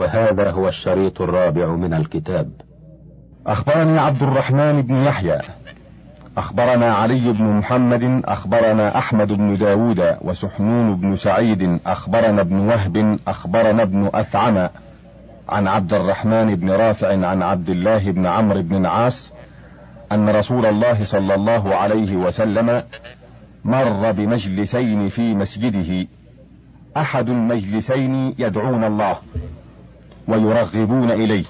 وهذا هو الشريط الرابع من الكتاب. أخبرني عبد الرحمن بن يحيى. أخبرنا علي بن محمد أخبرنا أحمد بن داود وسحنون بن سعيد أخبرنا ابن وهب أخبرنا ابن أثعم. عن عبد الرحمن بن رافع عن عبد الله بن عمرو بن العاص أن رسول الله صلى الله عليه وسلم مر بمجلسين في مسجده. أحد المجلسين يدعون الله. ويرغبون إليه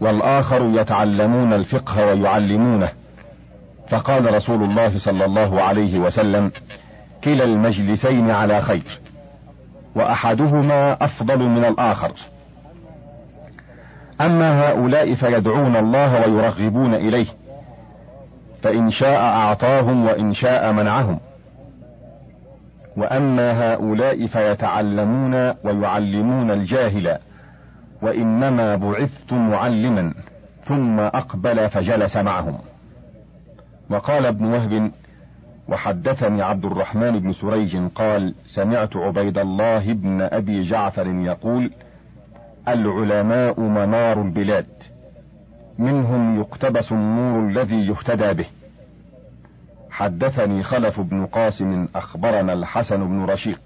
والآخر يتعلمون الفقه ويعلمونه. فقال رسول الله صلى الله عليه وسلم كلا المجلسين على خير وأحدهما أفضل من الآخر. أما هؤلاء فيدعون الله ويرغبون إليه فإن شاء أعطاهم وإن شاء منعهم. وأما هؤلاء فيتعلمون ويعلمون الجاهل وإنما بعثت معلما ثم أقبل فجلس معهم. وقال ابن وهب وحدثني عبد الرحمن بن سريج قال سمعت عبيد الله بن أبي جعفر يقول العلماء منار البلاد منهم يقتبس النور الذي يهتدى به. حدثني خلف بن قاسم أخبرنا الحسن بن رشيق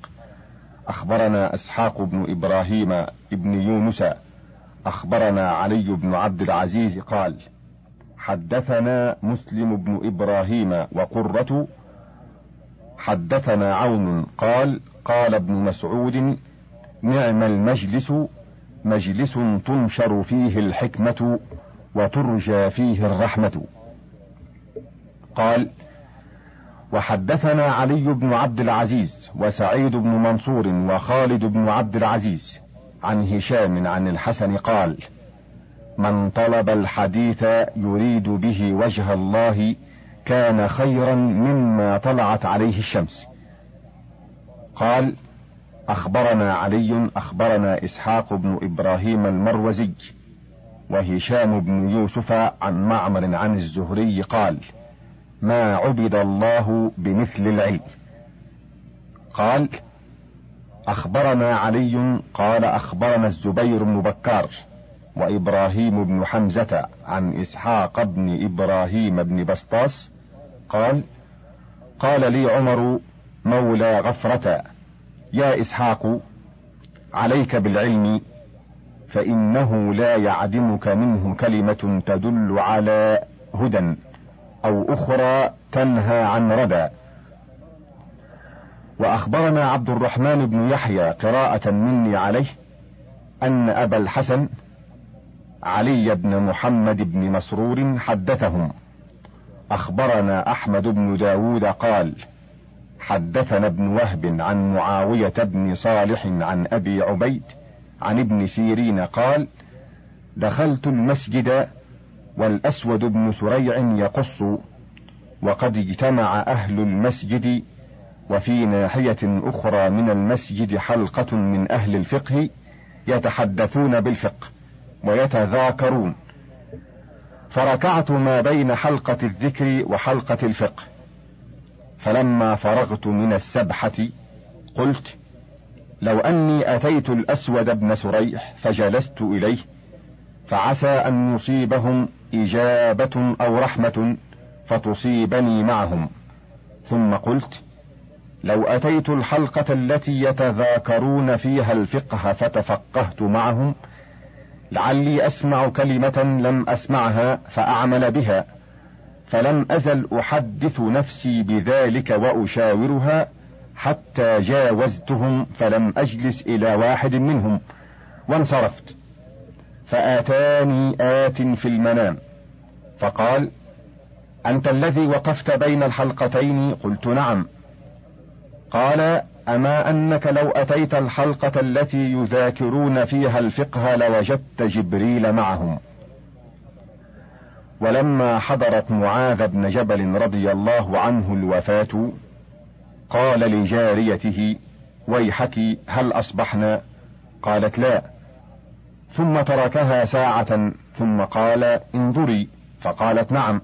أخبرنا إسحاق بن إبراهيم بن يونس أخبرنا علي بن عبد العزيز قال حدثنا مسلم بن إبراهيم وقرة. حدثنا عون قال قال ابن مسعود نعم المجلس مجلس تنشر فيه الحكمة وترجى فيه الرحمة. قال وحدثنا علي بن عبد العزيز وسعيد بن منصور وخالد بن عبد العزيز. عن هشام عن الحسن قال من طلب الحديث يريد به وجه الله كان خيرا مما طلعت عليه الشمس. قال أخبرنا علي أخبرنا إسحاق بن إبراهيم المروزي وهشام بن يوسف عن معمر عن الزهري قال ما عبد الله بمثل العلم. قال أخبرنا علي قال أخبرنا الزبير بن بكار وإبراهيم بن حمزة عن إسحاق بن إبراهيم بن بسطاس قال قال لي عمر مولى غفرة يا إسحاق عليك بالعلم فإنه لا يعدمك منه كلمة تدل على هدى أو أخرى تنهى عن ردى. وأخبرنا عبد الرحمن بن يحيى قراءة مني عليه أن أبا الحسن علي بن محمد بن مسرور حدثهم. أخبرنا أحمد بن داود قال حدثنا ابن وهب عن معاوية بن صالح عن أبي عبيد عن ابن سيرين قال دخلت المسجد والأسود بن سريع يقص وقد اجتمع أهل المسجد وفي ناحية أخرى من المسجد حلقة من أهل الفقه يتحدثون بالفقه ويتذاكرون. فركعت ما بين حلقة الذكر وحلقة الفقه. فلما فرغت من السبحة قلت لو أني أتيت الأسود بن سريح فجلست إليه فعسى أن يصيبهم إجابة أو رحمة فتصيبني معهم. ثم قلت لو أتيت الحلقة التي يتذاكرون فيها الفقه فتفقهت معهم لعلي أسمع كلمة لم أسمعها فأعمل بها فلم أزل أحدث نفسي بذلك وأشاورها حتى جاوزتهم فلم أجلس إلى واحد منهم وانصرفت. فآتاني آت في المنام. فقال أنت الذي وقفت بين الحلقتين؟ قلت نعم. قال أما أنك لو أتيت الحلقة التي يذاكرون فيها الفقه لوجدت جبريل معهم. ولما حضرت معاذ بن جبل رضي الله عنه الوفاة قال لجاريته ويحك هل أصبحنا؟ قالت لا. ثم تركها ساعة ثم قال انظري. فقالت نعم.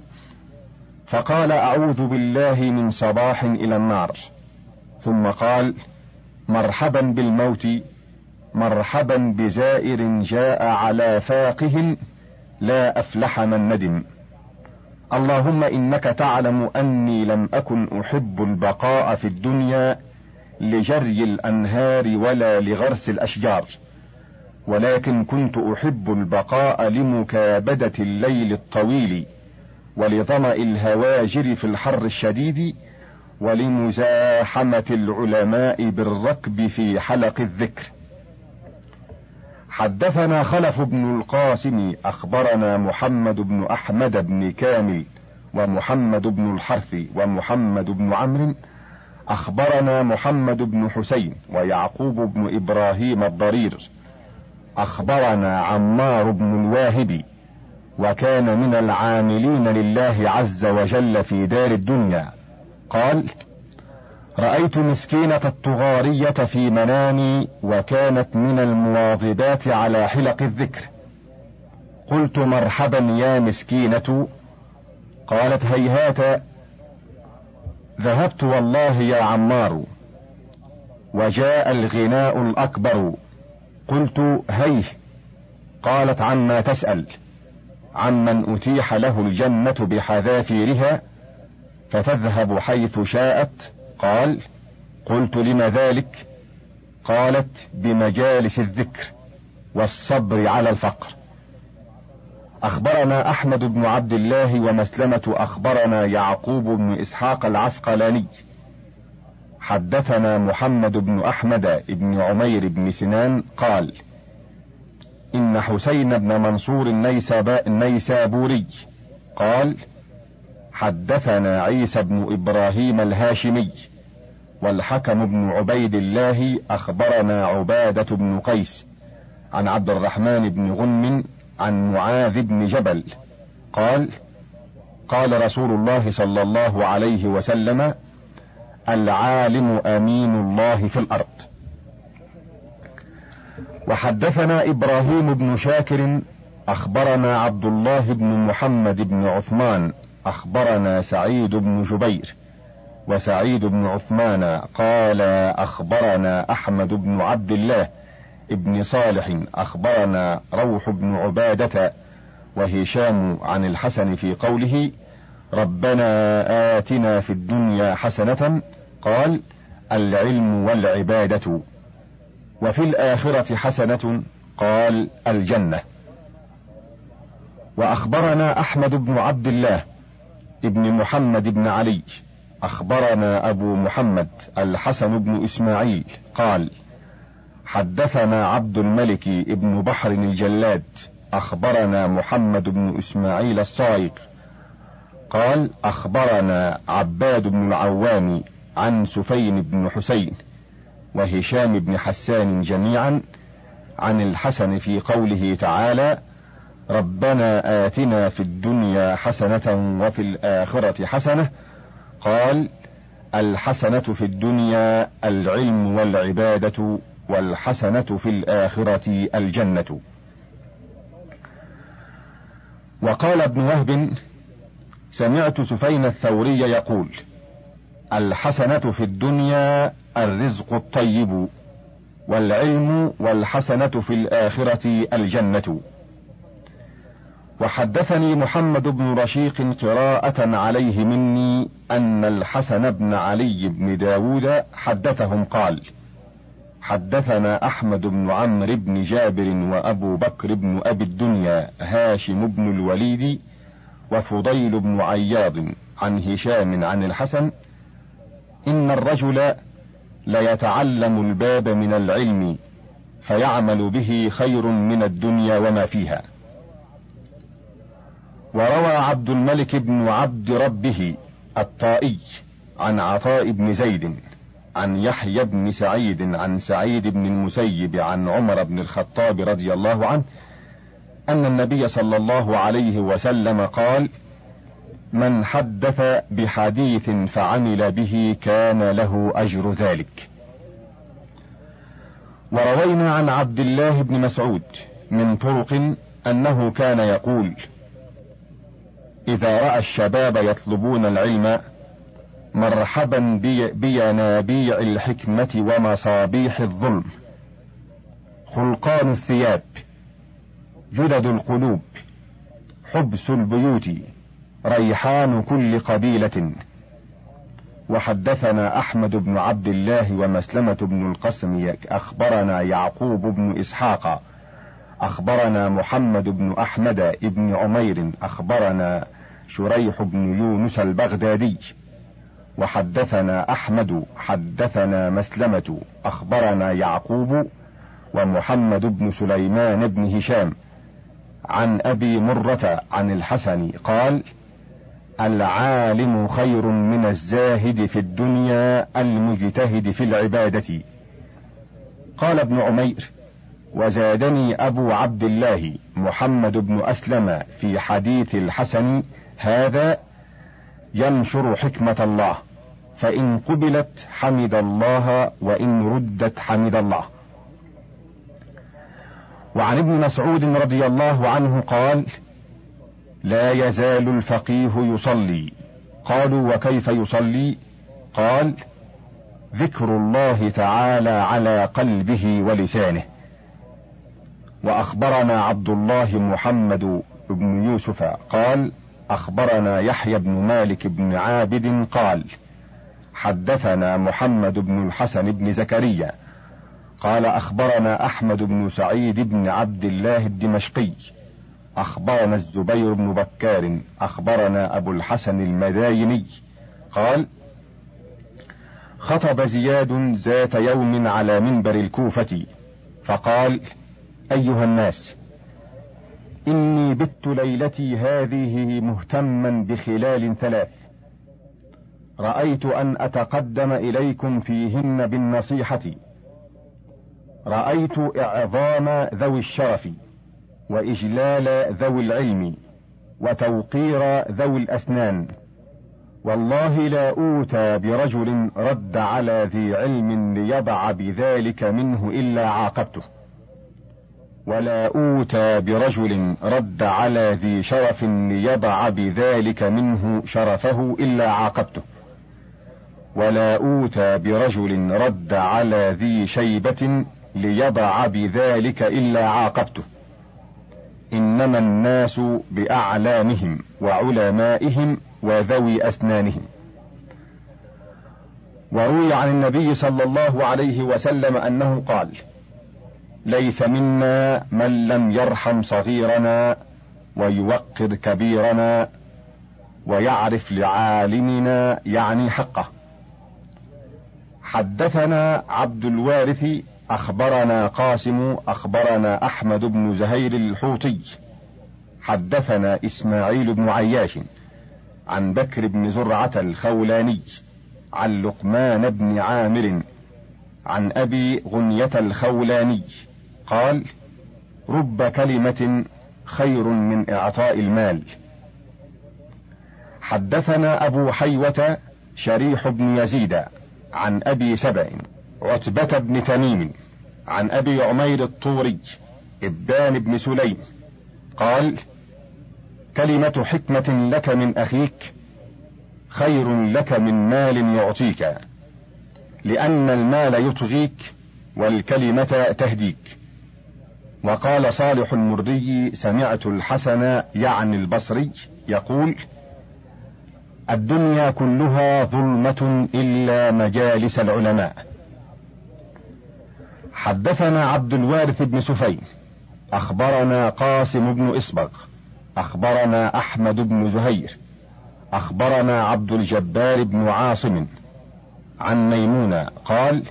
فقال أعوذ بالله من صباح إلى النار. ثم قال مرحبا بالموت مرحبا بزائر جاء على فاقه لا أفلح من ندم. اللهم إنك تعلم أني لم أكن أحب البقاء في الدنيا لجري الأنهار ولا لغرس الأشجار ولكن كنت أحب البقاء لمكابدة الليل الطويل ولظمأ الهواجر في الحر الشديد ولمزاحمة العلماء بالركب في حلق الذكر. حدثنا خلف بن القاسم أخبرنا محمد بن أحمد بن كامل ومحمد بن الحرث ومحمد بن عمرو أخبرنا محمد بن حسين ويعقوب بن إبراهيم الضرير أخبرنا عمار بن الواهب وكان من العاملين لله عز وجل في دار الدنيا. قال رأيت مسكينة الطغارية في منامي وكانت من المواظبات على حلق الذكر. قلت مرحبا يا مسكينة. قالت هيهات ذهبت والله يا عمار. وجاء الغناء الأكبر. قلت هيه. قالت عما تسأل. عمن أتيح له الجنة بحذافيرها. فتذهب حيث شاءت قال قلت لم ذلك؟ قالت بمجالس الذكر والصبر على الفقر. اخبرنا احمد بن عبد الله ومسلمه اخبرنا يعقوب بن اسحاق العسقلاني حدثنا محمد بن احمد بن عمير بن سنان قال ان حسين بن منصور النيسابوري قال حدثنا عيسى بن إبراهيم الهاشمي والحكم بن عبيد الله أخبرنا عبادة بن قيس عن عبد الرحمن بن غنم عن معاذ بن جبل قال قال رسول الله صلى الله عليه وسلم العالم أمين الله في الأرض. وحدثنا إبراهيم بن شاكر أخبرنا عبد الله بن محمد بن عثمان أخبرنا سعيد بن جبير وسعيد بن عثمان قال أخبرنا أحمد بن عبد الله ابن صالح أخبرنا روح بن عبادة وهشام عن الحسن في قوله ربنا آتنا في الدنيا حسنة قال العلم والعبادة وفي الآخرة حسنة قال الجنة. وأخبرنا أحمد بن عبد الله ابن محمد بن علي. أخبرنا أبو محمد الحسن بن إسماعيل قال حدثنا عبد الملك ابن بحر الجلاد أخبرنا محمد بن إسماعيل الصايغ قال أخبرنا عباد بن العوام عن سفين بن حسين وهشام بن حسان جميعا عن الحسن في قوله تعالى ربنا آتنا في الدنيا حسنة وفي الآخرة حسنة. قال الحسنة في الدنيا العلم والعبادة والحسنة في الآخرة الجنة. وقال ابن وهب سمعت سفين الثوري يقول الحسنة في الدنيا الرزق الطيب والعلم والحسنة في الآخرة الجنة. وحدثني محمد بن رشيق قراءة عليه مني أن الحسن بن علي بن داود حدثهم قال حدثنا أحمد بن عمرو بن جابر وأبو بكر بن أبي الدنيا هاشم بن الوليد وفضيل بن عياض عن هشام عن الحسن إن الرجل ليتعلم الباب من العلم فيعمل به خير من الدنيا وما فيها. وروى عبد الملك بن عبد ربه الطائي عن عطاء بن زيد عن يحيى بن سعيد عن سعيد بن المسيب عن عمر بن الخطاب رضي الله عنه أن النبي صلى الله عليه وسلم قال من حدث بحديث فعمل به كان له أجر ذلك. وروينا عن عبد الله بن مسعود من طرق أنه كان يقول إذا رأى الشباب يطلبون العلم مرحبا بي بينابيع الحكمة ومصابيح الظلم. خلقان الثياب جدد القلوب حبس البيوت ريحان كل قبيلة. وحدثنا أحمد بن عبد الله ومسلمة بن القسم أخبرنا يعقوب بن إسحاق أخبرنا محمد بن أحمد بن عمير أخبرنا شريح بن يونس البغدادي. وحدثنا أحمد حدثنا مسلمة أخبرنا يعقوب ومحمد بن سليمان بن هشام عن أبي مرة عن الحسن قال العالم خير من الزاهد في الدنيا المجتهد في العبادة. قال ابن عمير وزادني أبو عبد الله محمد بن أسلم في حديث الحسن هذا ينشر حكمة الله. فإن قبلت حمد الله وإن ردت حمد الله. وعن ابن مسعود رضي الله عنه قال لا يزال الفقيه يصلي. قالوا وكيف يصلي؟ قال ذكر الله تعالى على قلبه ولسانه. وأخبرنا عبد الله محمد بن يوسف قال أخبرنا يحيى بن مالك بن عابد قال حدثنا محمد بن الحسن بن زكريا. قال أخبرنا أحمد بن سعيد بن عبد الله الدمشقي. أخبرنا الزبير بن بكار. أخبرنا أبو الحسن المدايني. قال خطب زياد ذات يوم على منبر الكوفة. فقال أيها الناس إني بت ليلتي هذه مهتما بخلال ثلاث. رأيت أن أتقدم إليكم فيهن بالنصيحة. رأيت إعظام ذوي الشرف وإجلال ذوي العلم وتوقير ذوي الأسنان. والله لا أوتى برجل رد على ذي علم ليضع بذلك منه إلا عاقبته. ولا أوتى برجل رد على ذي شرف ليضع بذلك منه شرفه إلا عاقبته. ولا أوتى برجل رد على ذي شيبة ليضع بذلك إلا عاقبته. إنما الناس بأعلامهم وعلمائهم وذوي أسنانهم. وروي عن النبي صلى الله عليه وسلم أنه قال ليس منا من لم يرحم صغيرنا ويوقر كبيرنا ويعرف لعالمنا يعني حقه. حدثنا عبد الوارث أخبرنا قاسم أخبرنا أحمد بن زهير الحوطي. حدثنا إسماعيل بن عياش عن بكر بن زرعة الخولاني عن لقمان بن عامر عن أبي غنية الخولاني. قال رب كلمة خير من إعطاء المال. حدثنا أبو حيوة شريح بن يزيد عن أبي سبأ عتبة بن تميم عن أبي عمير الطوري إبان بن سليم قال كلمة حكمة لك من أخيك خير لك من مال يعطيك لأن المال يطغيك والكلمة تهديك. وقال صالح المردي سمعت الحسن يعني البصري يقول الدنيا كلها ظلمة إلا مجالس العلماء. حدثنا عبد الوارث بن سفين أخبرنا قاسم بن اسبغ أخبرنا أحمد بن زهير أخبرنا عبد الجبار بن عاصم عن ميمونة قال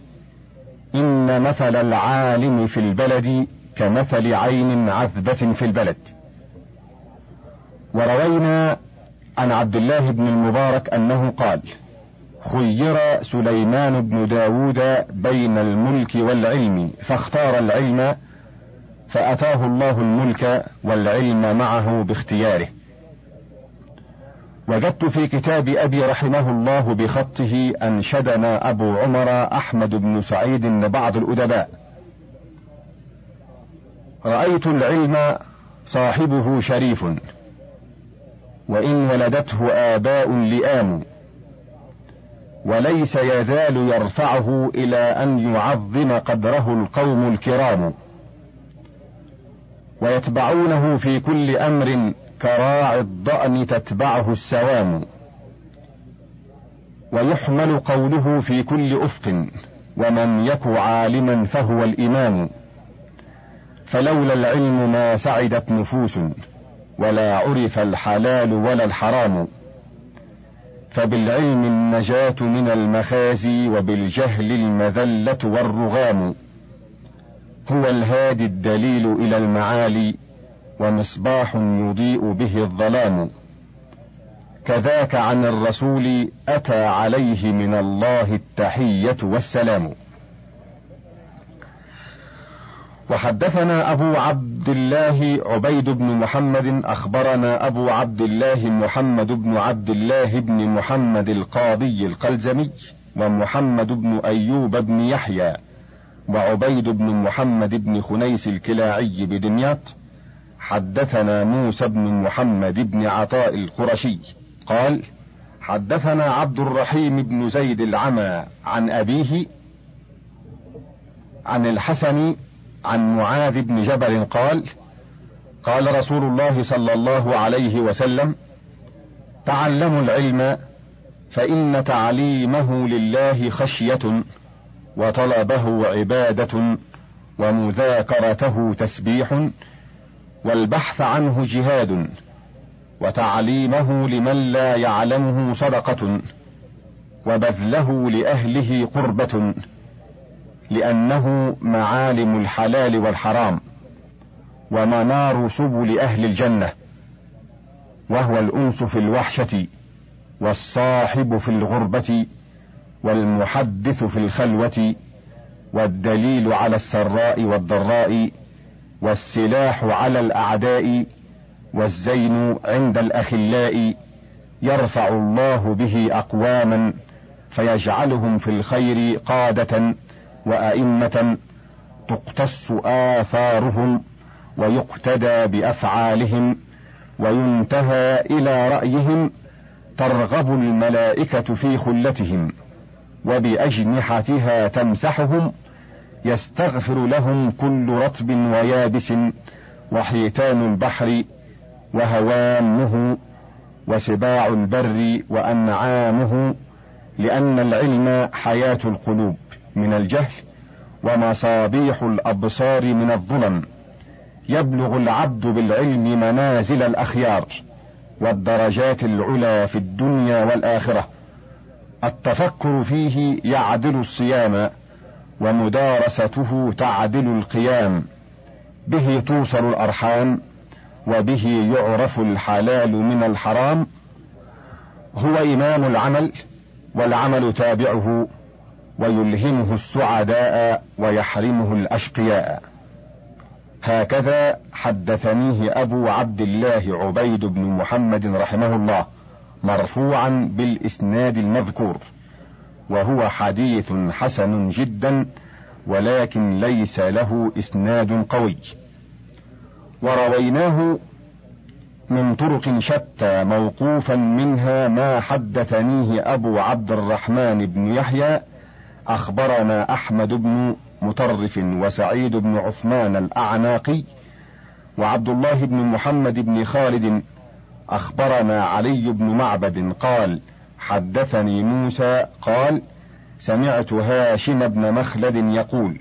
إن مثل العالم في البلد كمثل عين عذبة في البلد. وروينا عن عبد الله بن المبارك أنه قال خير سليمان بن داود بين الملك والعلم فاختار العلم فأتاه الله الملك والعلم معه باختياره. وجدت في كتاب أبي رحمه الله بخطه أنشدنا أبو عمر أحمد بن سعيد بعض الأدباء. رأيت العلم صاحبه شريف وإن ولدته آباء لئام وليس يزال يرفعه إلى أن يعظم قدره القوم الكرام ويتبعونه في كل أمر كراعي الضأن تتبعه السوام ويحمل قوله في كل أفق ومن يك عالما فهو الإمام. فلولا العلم ما سعدت نفوس ولا عرف الحلال ولا الحرام. فبالعلم النجاة من المخازي وبالجهل المذلة والرغام. هو الهادي الدليل إلى المعالي ومصباح يضيء به الظلام. كذاك عن الرسول أتى عليه من الله التحية والسلام. وحدثنا أبو عبد الله عبيد بن محمد أخبرنا أبو عبد الله محمد بن عبد الله بن محمد القاضي القلزمي ومحمد بن أيوب بن يحيى وعبيد بن محمد بن خنيس الكلاعي بدمياط. حدثنا موسى بن محمد بن عطاء القرشي قال حدثنا عبد الرحيم بن زيد العمى عن أبيه عن الحسن عن معاذ بن جبل قال قال رسول الله صلى الله عليه وسلم تعلموا العلم فإن تعليمه لله خشية وطلبه عبادة ومذاكرته تسبيح والبحث عنه جهاد وتعليمه لمن لا يعلمه صدقة وبذله لأهله قربة. لأنه معالم الحلال والحرام ومنار سبل أهل الجنة وهو الأنس في الوحشة والصاحب في الغربة والمحدث في الخلوة والدليل على السراء والضراء والسلاح على الأعداء والزين عند الأخلاء يرفع الله به أقواما فيجعلهم في الخير قادة. وأئمة تقتص آثارهم ويقتدى بأفعالهم وينتهى إلى رأيهم ترغب الملائكة في خلتهم وبأجنحتها تمسحهم يستغفر لهم كل رطب ويابس وحيتان البحر وهوامه وسباع البر وأنعامه لأن العلم حياة القلوب من الجهل ومصابيح الأبصار من الظلم. يبلغ العبد بالعلم منازل الأخيار والدرجات العلى في الدنيا والآخرة. التفكر فيه يعدل الصيام ومدارسته تعدل القيام. به توصل الأرحام وبه يعرف الحلال من الحرام. هو إمام العمل والعمل تابعه ويلهمه السعداء ويحرمه الأشقياء. هكذا حدثنيه أبو عبد الله عبيد بن محمد رحمه الله مرفوعا بالإسناد المذكور وهو حديث حسن جدا ولكن ليس له إسناد قوي. ورويناه من طرق شتى موقوفا منها ما حدثنيه أبو عبد الرحمن بن يحيى أخبرنا أحمد بن مطرف وسعيد بن عثمان الأعناقي وعبد الله بن محمد بن خالد أخبرنا علي بن معبد قال حدثني موسى قال سمعت هاشم بن مخلد يقول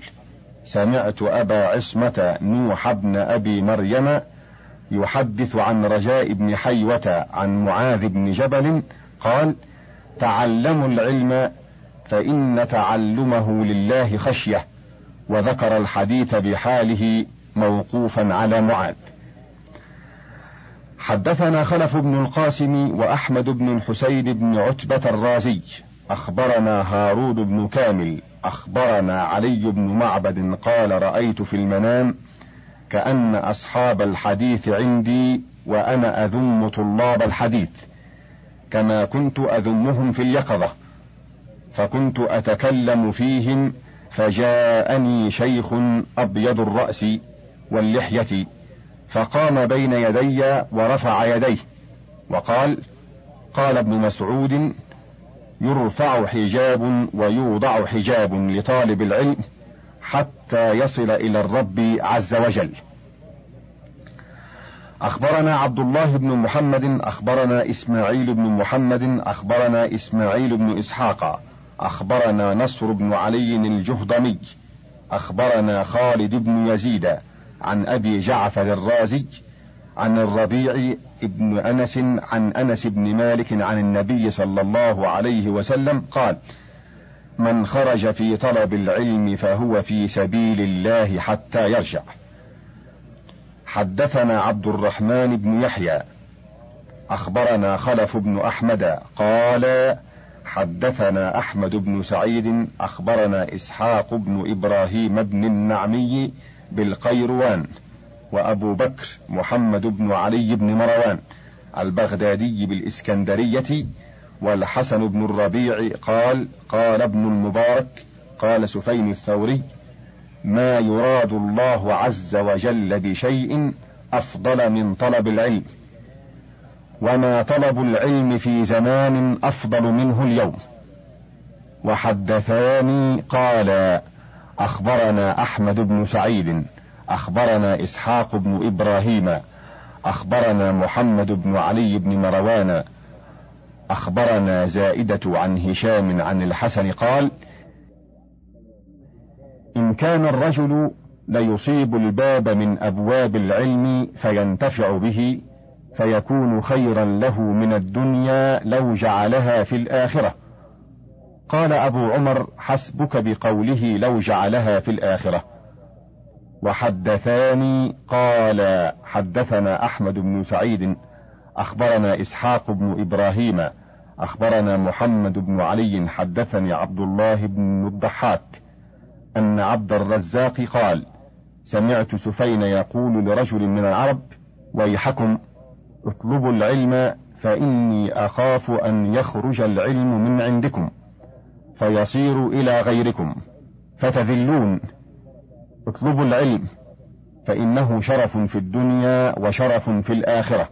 سمعت أبا عصمة نوح بن أبي مريم يحدث عن رجاء بن حيوة عن معاذ بن جبل قال تعلموا العلم فإن تعلمه لله خشية وذكر الحديث بحاله موقوفا على معاذ. حدثنا خلف بن القاسم وأحمد بن الحسين بن عتبة الرازي أخبرنا هارون بن كامل أخبرنا علي بن معبد قال رأيت في المنام كأن أصحاب الحديث عندي وأنا أذم طلاب الحديث كما كنت أذمهم في اليقظة. فكنت أتكلم فيهم فجاءني شيخ أبيض الرأس واللحية فقام بين يدي ورفع يديه وقال قال ابن مسعود يرفع حجاب ويوضع حجاب لطالب العلم حتى يصل إلى الرب عز وجل. أخبرنا عبد الله بن محمد أخبرنا إسماعيل بن محمد أخبرنا إسماعيل بن إسحاق أخبرنا نصر بن علي الجهضمي أخبرنا خالد بن يزيد عن أبي جعفر الرازي عن الربيع بن أنس عن أنس بن مالك عن النبي صلى الله عليه وسلم قال من خرج في طلب العلم فهو في سبيل الله حتى يرجع حدثنا عبد الرحمن بن يحيى أخبرنا خلف بن أحمد قال حدثنا أحمد بن سعيد أخبرنا إسحاق بن إبراهيم بن النعمي بالقيروان وأبو بكر محمد بن علي بن مروان البغدادي بالإسكندرية والحسن بن الربيع قال قال ابن المبارك قال سفين الثوري ما يراد الله عز وجل بشيء أفضل من طلب العلم وما طلب العلم في زمان أفضل منه اليوم. وحدثاني قال أخبرنا أحمد بن سعيد أخبرنا إسحاق بن إبراهيم أخبرنا محمد بن علي بن مروان أخبرنا زائدة عن هشام عن الحسن قال إن كان الرجل ليصيب الباب من أبواب العلم فينتفع به فيكون خيرا له من الدنيا لو جعلها في الآخرة. قال أبو عمر حسبك بقوله لو جعلها في الآخرة. وحدثاني قال حدثنا أحمد بن سعيد أخبرنا إسحاق بن إبراهيم أخبرنا محمد بن علي حدثني عبد الله بن الضحاك. أن عبد الرزاق قال سمعت سفين يقول لرجل من العرب ويحكم اطلبوا العلم فإني أخاف أن يخرج العلم من عندكم فيصير إلى غيركم فتذلون. اطلبوا العلم فإنه شرف في الدنيا وشرف في الآخرة.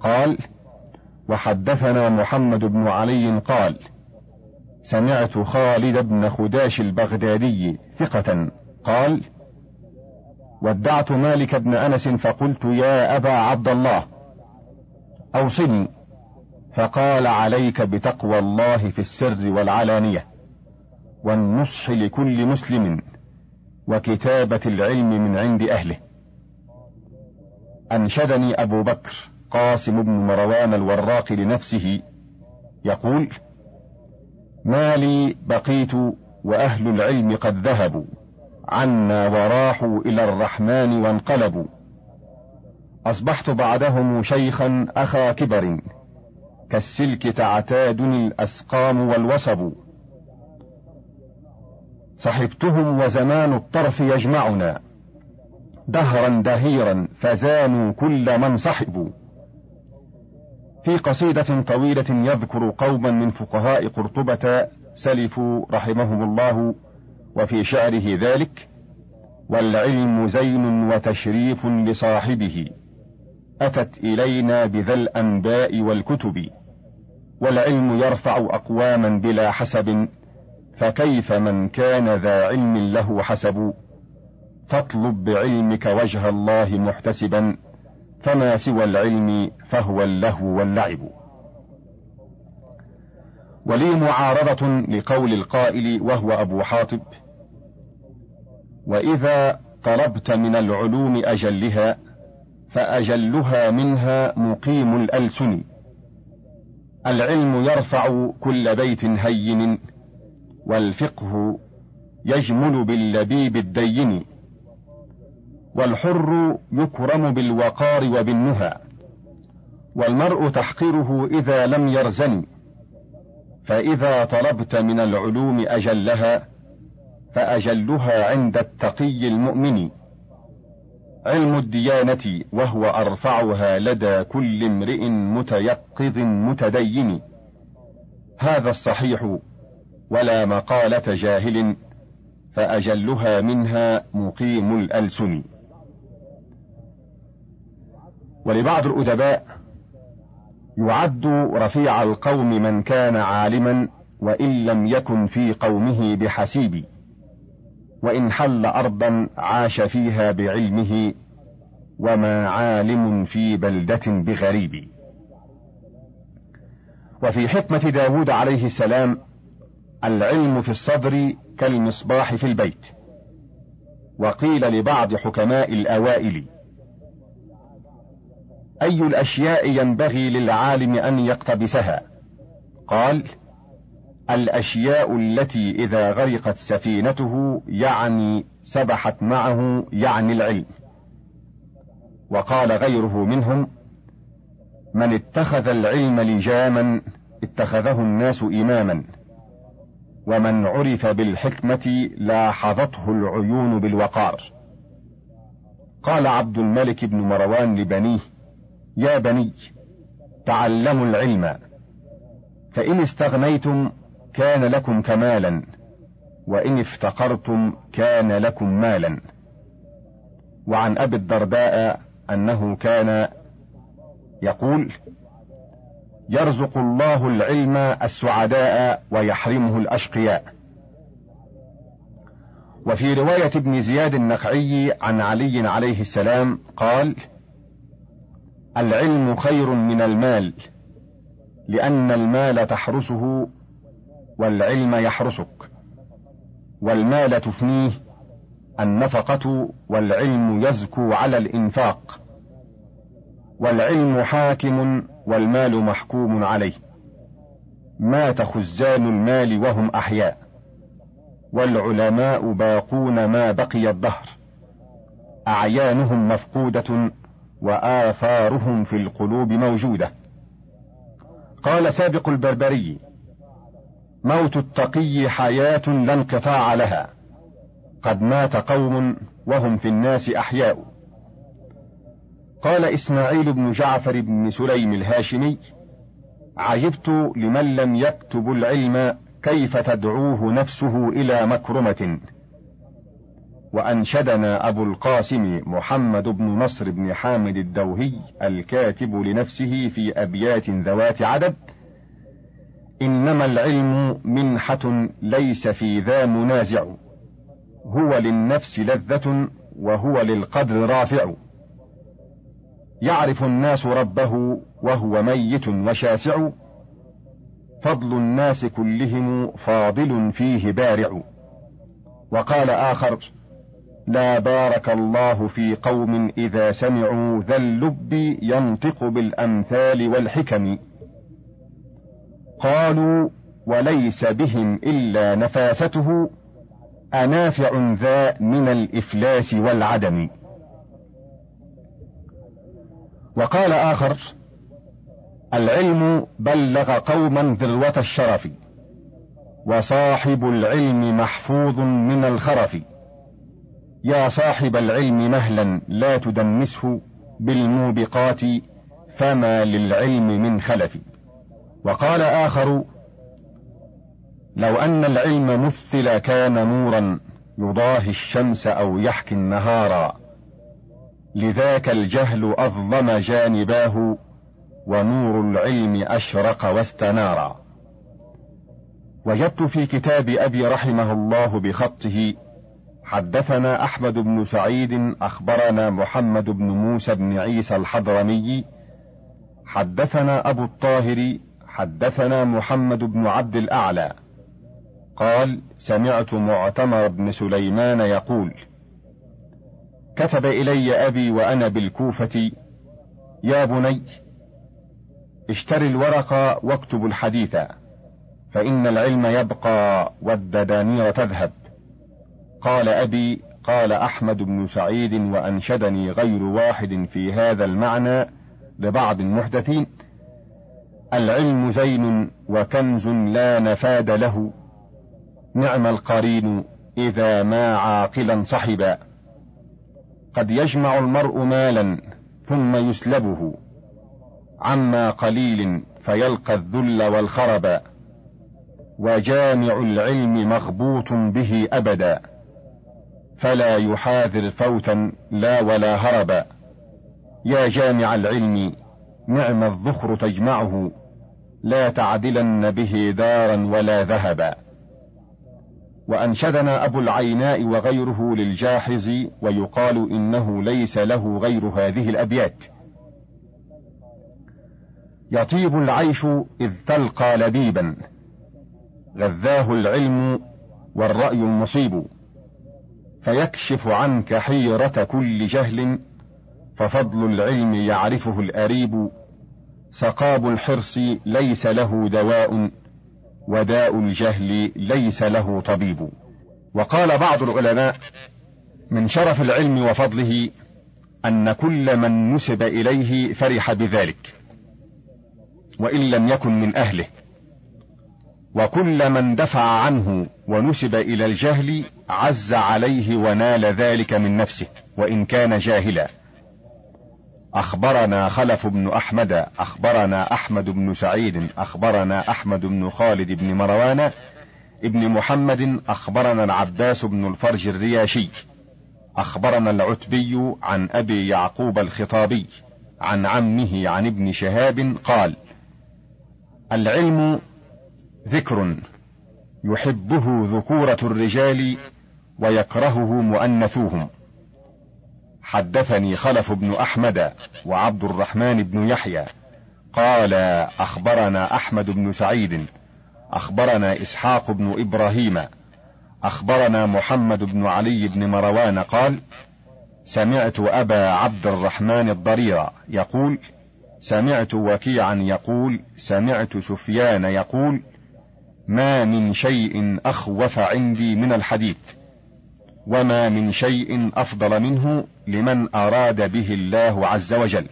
قال وحدثنا محمد بن علي قال سمعت خالد بن خداش البغدادي ثقة. قال ودعت مالك بن أنس فقلت يا أبا عبد الله أوصني. فقال عليك بتقوى الله في السر والعلانية والنصح لكل مسلم وكتابة العلم من عند أهله. أنشدني أبو بكر قاسم بن مروان الوراق لنفسه يقول ما لي بقيت وأهل العلم قد ذهبوا عنا وراحوا إلى الرحمن وانقلبوا أصبحت بعدهم شيخا أخا كبر. كالسلك تعتادني الأسقام والوصب صحبتهم وزمان الطرف يجمعنا. دهرا دهيرا فزانوا كل من صحبوا. في قصيدة طويلة يذكر قوما من فقهاء قرطبة سلفوا رحمهم الله وفي شعره ذلك والعلم زين وتشريف لصاحبه. أتت إلينا بذا الأنباء والكتب والعلم يرفع أقواما بلا حسب فكيف من كان ذا علم له حسب؟ فاطلب بعلمك وجه الله محتسبا فما سوى العلم فهو اللهو واللعب. ولي معارضة لقول القائل وهو أبو حاطب وإذا طلبت من العلوم أجلها فأجلها منها مقيم الألسن. العلم يرفع كل بيت هين والفقه يجمل باللبيب الدين. والحر يكرم بالوقار وبالنهى. والمرء تحقره إذا لم يرزن. فإذا طلبت من العلوم أجلها فأجلها عند التقي المؤمن. علم الديانة وهو أرفعها لدى كل امرئ متيقظ متدين. هذا الصحيح ولا مقالة جاهل فأجلها منها مقيم الألسن. ولبعض الأدباء يعد رفيع القوم من كان عالما وإن لم يكن في قومه بحسيب. وإن حل أرضا عاش فيها بعلمه وما عالم في بلدة بغريب. وفي حكمة داود عليه السلام العلم في الصدر كالمصباح في البيت. وقيل لبعض حكماء الأوائل أي الأشياء ينبغي للعالم أن يقتبسها؟ قال الأشياء التي إذا غرقت سفينته يعني سبحت معه يعني العلم. وقال غيره منهم من اتخذ العلم لجاما اتخذه الناس إماما ومن عرف بالحكمة لاحظته العيون بالوقار. قال عبد الملك بن مروان لبنيه يا بني تعلموا العلم فإن استغنيتم كان لكم كمالا وإن افتقرتم كان لكم مالا. وعن أبي الدرداء أنه كان يقول يرزق الله العلم السعداء ويحرمه الأشقياء. وفي رواية ابن زياد النخعي عن علي عليه السلام قال العلم خير من المال لأن المال تحرسه والعلم يحرسك والمال تفنيه النفقة والعلم يزكو على الإنفاق والعلم حاكم والمال محكوم عليه. مات خزان المال وهم أحياء والعلماء باقون ما بقي الدهر. أعيانهم مفقودة وآثارهم في القلوب موجودة. قال سابق البربري موت التقي حياة لا انقطاع لها. قد مات قوم وهم في الناس أحياء. قال إسماعيل بن جعفر بن سليم الهاشمي عجبت لمن لم يكتب العلم كيف تدعوه نفسه إلى مكرمة. وأنشدنا أبو القاسم محمد بن نصر بن حامد الدوهي الكاتب لنفسه في أبيات ذوات عدد. إنما العلم منحة ليس في ذا منازع. هو للنفس لذة وهو للقدر رافع. يعرف الناس ربه وهو ميت وشاسع. فضل الناس كلهم فاضل فيه بارع. وقال آخر لا بارك الله في قوم إذا سمعوا ذا اللب ينطق بالأمثال والحكم. قالوا وليس بهم إلا نفاسته أنافع ذا من الإفلاس والعدم. وقال آخر العلم بلغ قوما ذروة الشرف وصاحب العلم محفوظ من الخرف. يا صاحب العلم مهلا لا تدنسه بالموبقات فما للعلم من خلف. وقال آخر لو أن العلم مثل كان نورا يضاهي الشمس أو يحكي النهارا لذاك الجهل أظلم جانباه ونور العلم أشرق واستنارا وجدت في كتاب أبي رحمه الله بخطه حدثنا أحمد بن سعيد أخبرنا محمد بن موسى بن عيسى الحضرمي حدثنا أبو الطاهر حدثنا محمد بن عبد الأعلى. قال سمعت معتمر بن سليمان يقول كتب إلي أبي وأنا بالكوفة يا بني اشتر الورق واكتب الحديث فإن العلم يبقى والددانير تذهب. قال أبي قال أحمد بن سعيد وأنشدني غير واحد في هذا المعنى لبعض المحدثين. العلم زين وكنز لا نفاد له. نعم القرين إذا ما عاقلا صحبا. قد يجمع المرء مالا ثم يسلبه. عما قليل فيلقى الذل والخرب. وجامع العلم مغبوط به أبدا. فلا يحاذر فوتا لا ولا هربا يا جامع العلم نعم الذخر تجمعه. لا تعدلن به دارا ولا ذهبا. وأنشدنا أبو العيناء وغيره للجاحظ ويقال إنه ليس له غير هذه الأبيات. يطيب العيش إذ تلقى لبيبا. غذاه العلم والرأي المصيب. فيكشف عنك حيرة كل جهل ففضل العلم يعرفه الأريب سقاب الحرص ليس له دواء وداء الجهل ليس له طبيب. وقال بعض العلماء من شرف العلم وفضله أن كل من نسب إليه فرح بذلك وإن لم يكن من أهله. وكل من دفع عنه ونسب إلى الجهل عز عليه ونال ذلك من نفسه وإن كان جاهلا. أخبرنا خلف بن أحمد أخبرنا أحمد بن سعيد أخبرنا أحمد بن خالد بن مروان ابن محمد أخبرنا العباس بن الفرج الرياشي أخبرنا العتبي عن أبي يعقوب الخطابي عن عمه عن ابن شهاب قال العلم ذكر يحبه ذكورة الرجال ويكرهه مؤنثوهم. حدثني خلف بن أحمد وعبد الرحمن بن يحيى. قال أخبرنا أحمد بن سعيد. أخبرنا إسحاق بن إبراهيم. أخبرنا محمد بن علي بن مروان قال سمعت أبا عبد الرحمن الضرير يقول سمعت وكيعا يقول سمعت سفيان يقول ما من شيء أخوف عندي من الحديث. وما من شيء افضل منه لمن اراد به الله عز وجل.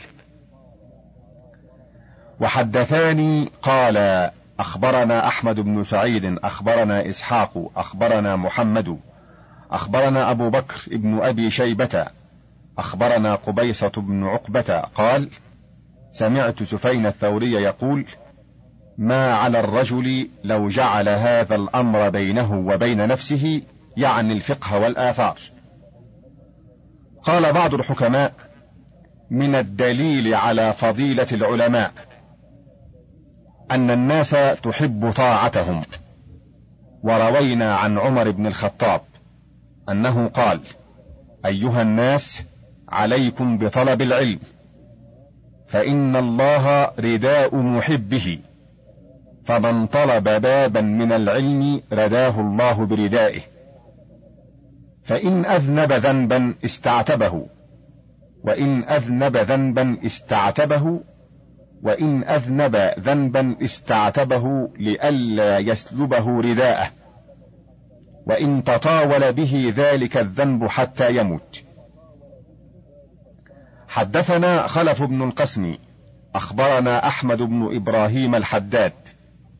وحدثاني قال اخبرنا احمد بن سعيد اخبرنا اسحاق اخبرنا محمد اخبرنا ابو بكر ابن ابي شيبه اخبرنا قبيصه بن عقبه. قال سمعت سفين الثوري يقول ما على الرجل لو جعل هذا الامر بينه وبين نفسه يعني الفقه والآثار. قال بعض الحكماء من الدليل على فضيلة العلماء أن الناس تحب طاعتهم. وروينا عن عمر بن الخطاب أنه قال أيها الناس عليكم بطلب العلم فإن الله رداء محبه فمن طلب بابا من العلم رداه الله بردائه. فإن أذنب ذنبا استعتبه وإن أذنب ذنبا استعتبه وإن أذنب ذنبا استعتبه لئلا يسلبه رداءه وإن تطاول به ذلك الذنب حتى يموت. حدثنا خلف بن القسم أخبرنا أحمد بن إبراهيم الحداد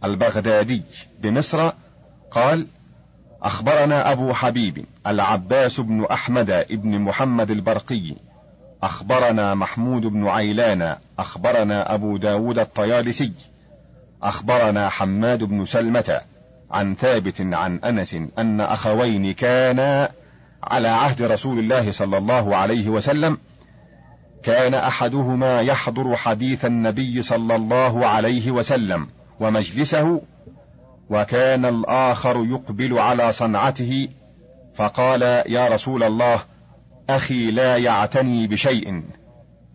البغدادي بمصر قال أخبرنا أبو حبيب العباس بن أحمد بن محمد البرقي. أخبرنا محمود بن عيلان أخبرنا أبو داود الطيالسي. أخبرنا حماد بن سلمة عن ثابت عن أنس أن أخوين كانا على عهد رسول الله صلى الله عليه وسلم. كان أحدهما يحضر حديث النبي صلى الله عليه وسلم ومجلسه وكان الآخر يقبل على صنعته فقال يا رسول الله أخي لا يعتني بشيء.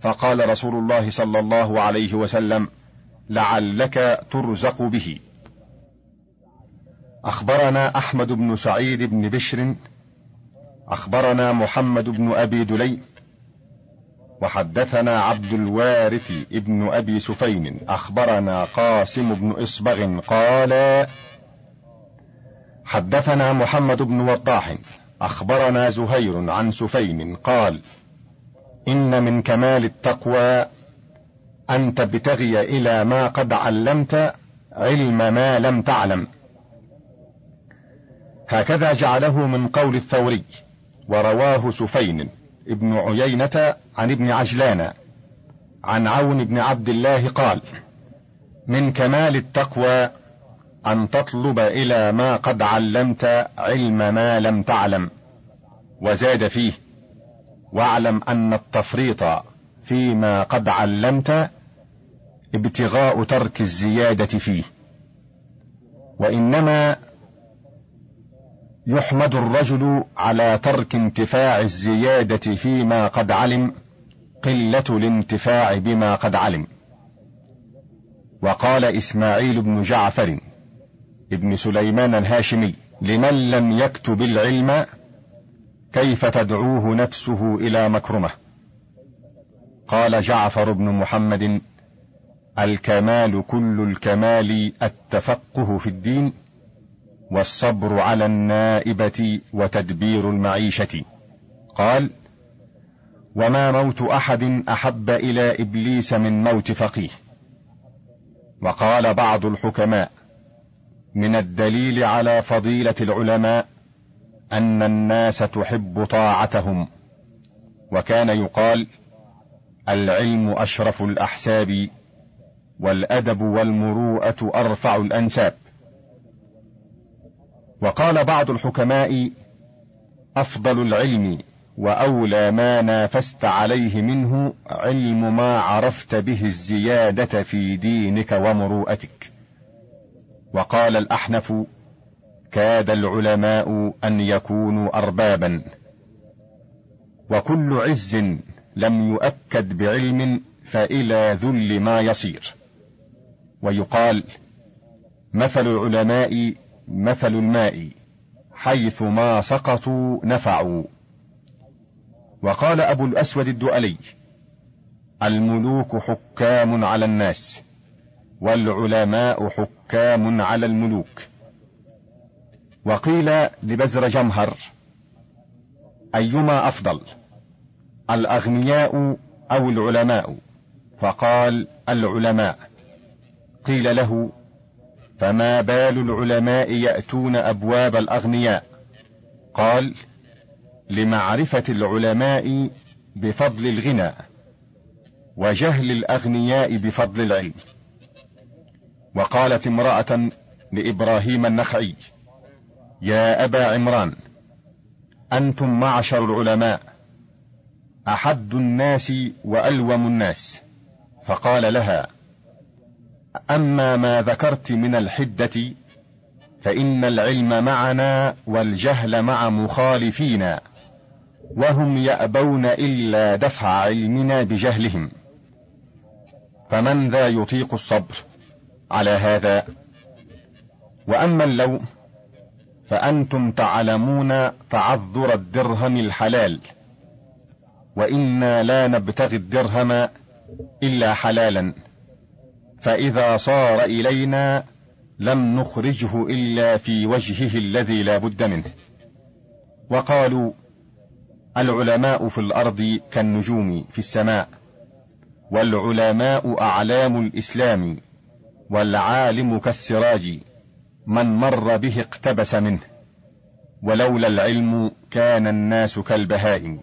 فقال رسول الله صلى الله عليه وسلم لعلك ترزق به. أخبرنا أحمد بن سعيد بن بشر أخبرنا محمد بن أبي دلي وحدثنا عبد الوارث ابن أبي سفين أخبرنا قاسم بن إصبغ قال حدثنا محمد بن وضاح أخبرنا زهير عن سفين قال إن من كمال التقوى ان تبتغي إلى ما قد علمت علم ما لم تعلم. هكذا جعله من قول الثوري ورواه سفين ابن عيينة عن ابن عجلان عن عون بن عبد الله قال من كمال التقوى أن تطلب إلى ما قد علمت علم ما لم تعلم وزاد فيه واعلم أن التفريط فيما قد علمت ابتغاء ترك الزيادة فيه وإنما يحمد الرجل على ترك انتفاع الزيادة فيما قد علم قلة الانتفاع بما قد علم. وقال إسماعيل بن جعفر ابن سليمان الهاشمي لمن لم يكتب العلم كيف تدعوه نفسه إلى مكرمة. قال جعفر بن محمد الكمال كل الكمال التفقه في الدين والصبر على النائبة وتدبير المعيشة. قال وما موت أحد أحب إلى إبليس من موت فقيه. وقال بعض الحكماء من الدليل على فضيلة العلماء أن الناس تحب طاعتهم وكان يقال العلم أشرف الأحساب والأدب والمروءة أرفع الأنساب. وقال بعض الحكماء أفضل العلم وأولى ما نافست عليه منه علم ما عرفت به الزيادة في دينك ومروءتك. وقال الأحنف كاد العلماء أن يكونوا أربابا. وكل عز لم يؤكد بعلم فإلى ذل ما يصير. ويقال مثل العلماء مثل الماء حيث ما سقطوا نفعوا. وقال أبو الأسود الدؤلي الملوك حكام على الناس والعلماء حكام على الملوك. وقيل لبزر جمهر أيما أفضل الأغنياء أو العلماء؟ فقال العلماء. قيل له فما بال العلماء يأتون أبواب الأغنياء؟ قال لمعرفة العلماء بفضل الغنى وجهل الأغنياء بفضل العلم. وقالت امرأة لإبراهيم النخعي يا أبا عمران أنتم معشر العلماء أحد الناس وألوم الناس. فقال لها أما ما ذكرت من الحدة فإن العلم معنا والجهل مع مخالفينا وهم يأبون إلا دفع علمنا بجهلهم. فمن ذا يطيق الصبر؟ على هذا. وأما اللوم فأنتم تعلمون تعذر الدرهم الحلال. وإنا لا نبتغي الدرهم إلا حلالا. فإذا صار إلينا لم نخرجه إلا في وجهه الذي لا بد منه. وقالوا العلماء في الأرض كالنجوم في السماء والعلماء أعلام الإسلام. والعالم كالسراج من مر به اقتبس منه ولولا العلم كان الناس كالبهائم.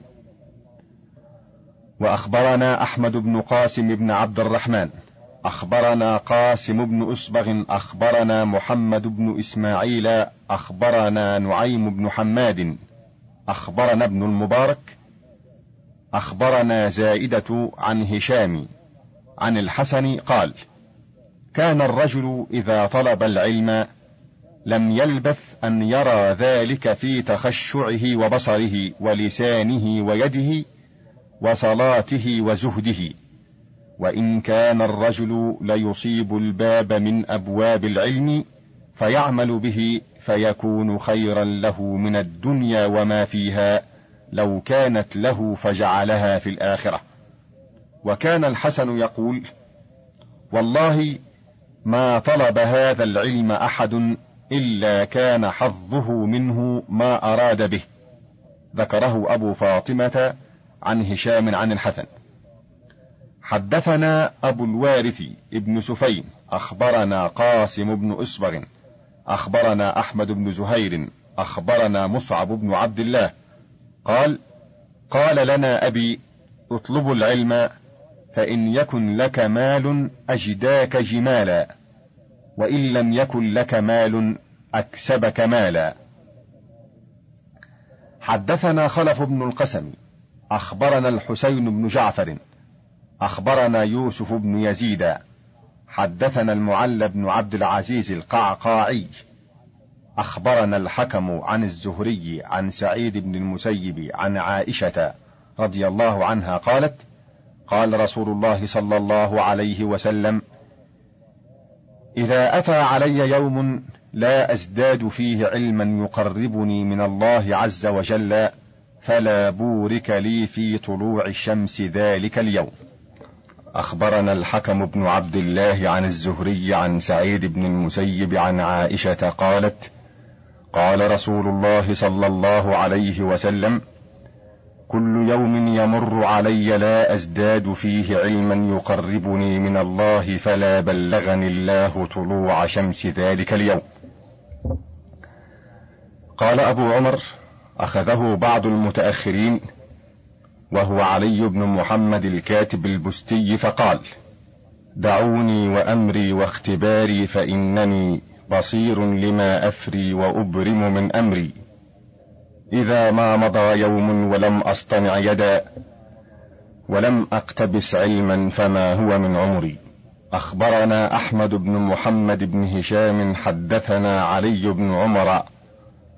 وأخبرنا أحمد بن قاسم بن عبد الرحمن أخبرنا قاسم بن اسبغ أخبرنا محمد بن إسماعيل أخبرنا نعيم بن حماد أخبرنا ابن المبارك أخبرنا زائدة عن هشام عن الحسن قال كان الرجل إذا طلب العلم لم يلبث أن يرى ذلك في تخشعه وبصره ولسانه ويده وصلاته وزهده. وإن كان الرجل ليصيب الباب من أبواب العلم فيعمل به فيكون خيرا له من الدنيا وما فيها لو كانت له فجعلها في الآخرة. وكان الحسن يقول والله ما طلب هذا العلم أحد إلا كان حظه منه ما أراد به. ذكره أبو فاطمة عن هشام عن الحسن. حدثنا أبو الوارث ابن سفين أخبرنا قاسم بن اسبغ أخبرنا أحمد بن زهير أخبرنا مصعب بن عبد الله. قال قال لنا أبي اطلبوا العلم فإن يكن لك مال أجداك جمالا وإن لم يكن لك مال أكسبك مالا. حدثنا خلف بن القسم أخبرنا الحسين بن جعفر أخبرنا يوسف بن يزيد حدثنا المعلى بن عبد العزيز القعقاعي أخبرنا الحكم عن الزهري عن سعيد بن المسيب عن عائشة رضي الله عنها قالت قال رسول الله صلى الله عليه وسلم إذا أتى علي يوم لا أزداد فيه علما يقربني من الله عز وجل فلا بورك لي في طلوع الشمس ذلك اليوم. أخبرنا الحكم بن عبد الله عن الزهري عن سعيد بن المسيب عن عائشة قالت قال رسول الله صلى الله عليه وسلم كل يوم يمر علي لا أزداد فيه علما يقربني من الله فلا بلغني الله طلوع شمس ذلك اليوم. قال أبو عمر أخذه بعض المتأخرين وهو علي بن محمد الكاتب البستي فقال دعوني وأمري واختباري فإنني بصير لما أفري وأبرم من أمري. إذا ما مضى يوم ولم أصطنع يدا ولم أقتبس علما فما هو من عمري. أخبرنا أحمد بن محمد بن هشام حدثنا علي بن عمر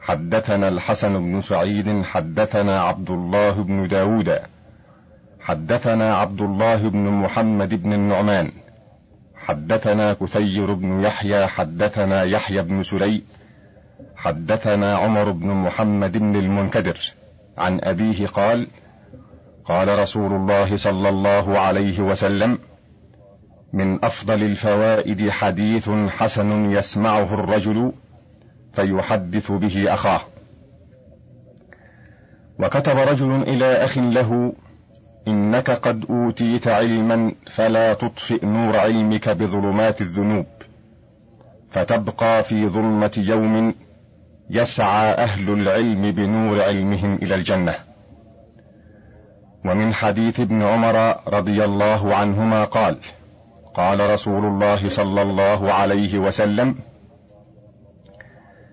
حدثنا الحسن بن سعيد حدثنا عبد الله بن داود حدثنا عبد الله بن محمد بن النعمان حدثنا كثير بن يحيى حدثنا يحيى بن سلي حدثنا عمر بن محمد بن المنكدر. عن أبيه قال قال رسول الله صلى الله عليه وسلم من أفضل الفوائد حديث حسن يسمعه الرجل فيحدث به أخاه. وكتب رجل إلى أخ له إنك قد أوتيت علما فلا تطفئ نور علمك بظلمات الذنوب فتبقى في ظلمة يوم يسعى أهل العلم بنور علمهم إلى الجنة. ومن حديث ابن عمر رضي الله عنهما قال قال رسول الله صلى الله عليه وسلم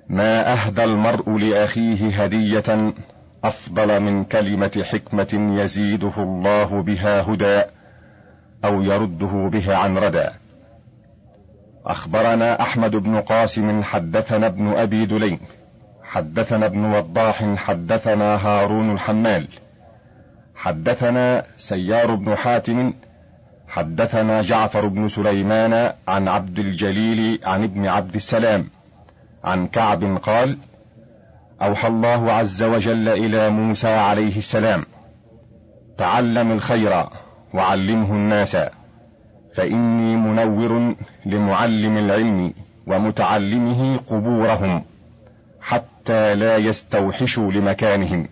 ما أهدى المرء لأخيه هدية أفضل من كلمة حكمة يزيده الله بها هدى أو يرده به عن ردى. أخبرنا أحمد بن قاسم حدثنا ابن أبي دليم. حدثنا ابن وضاح حدثنا هارون الحمال. حدثنا سيار بن حاتم. حدثنا جعفر بن سليمان عن عبد الجليل عن ابن عبد السلام عن كعب قال أوحى الله عز وجل إلى موسى عليه السلام تعلم الخير وعلمه الناس فإني منور لمعلم العلم ومتعلمه قبورهم. حتى لا يستوحشوا لمكانهم.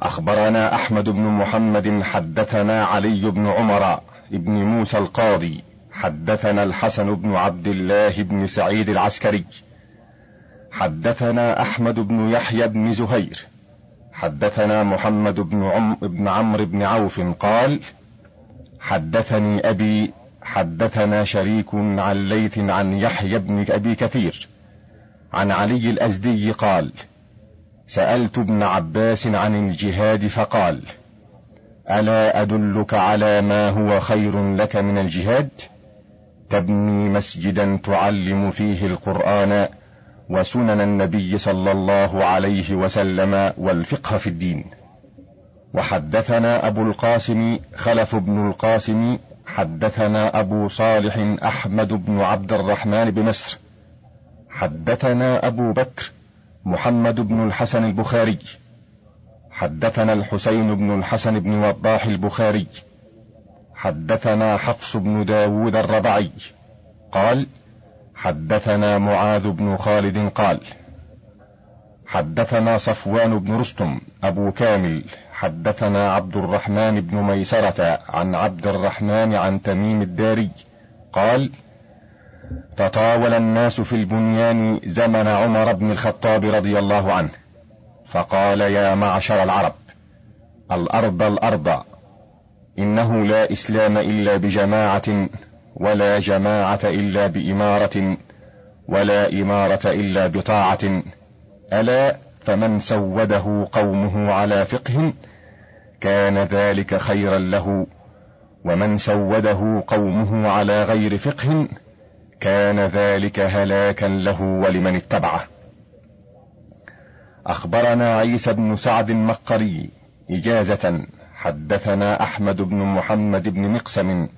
أخبرنا أحمد بن محمد حدثنا علي بن عمر بن موسى القاضي حدثنا الحسن بن عبد الله بن سعيد العسكري. حدثنا أحمد بن يحيى بن زهير. حدثنا محمد بن عم بن عمرو بن عوف قال حدثني أبي حدثنا شريك عن ليث عن يحيى بن أبي كثير. عن علي الأزدي قال سألت ابن عباس عن الجهاد فقال ألا أدلك على ما هو خير لك من الجهاد؟ تبني مسجدا تعلم فيه القرآن وسنن النبي صلى الله عليه وسلم والفقه في الدين. وحدثنا أبو القاسم خلف بن القاسم حدثنا أبو صالح أحمد بن عبد الرحمن بمصر حدثنا أبو بكر محمد بن الحسن البخاري. حدثنا الحسين بن الحسن بن وضاح البخاري. حدثنا حفص بن داود الربعي. قال حدثنا معاذ بن خالد قال حدثنا صفوان بن رستم أبو كامل. حدثنا عبد الرحمن بن ميسرة عن عبد الرحمن عن تميم الداري. قال تطاول الناس في البنيان زمن عمر بن الخطاب رضي الله عنه فقال يا معشر العرب الأرض الأرض إنه لا إسلام إلا بجماعة ولا جماعة إلا بإمارة ولا إمارة إلا بطاعة ألا فمن سوده قومه على فقه كان ذلك خيرا له ومن سوده قومه على غير فقه كان ذلك هلاكا له ولمن اتبعه. أخبرنا عيسى بن سعد المقري إجازة. حدثنا أحمد بن محمد بن مقسم.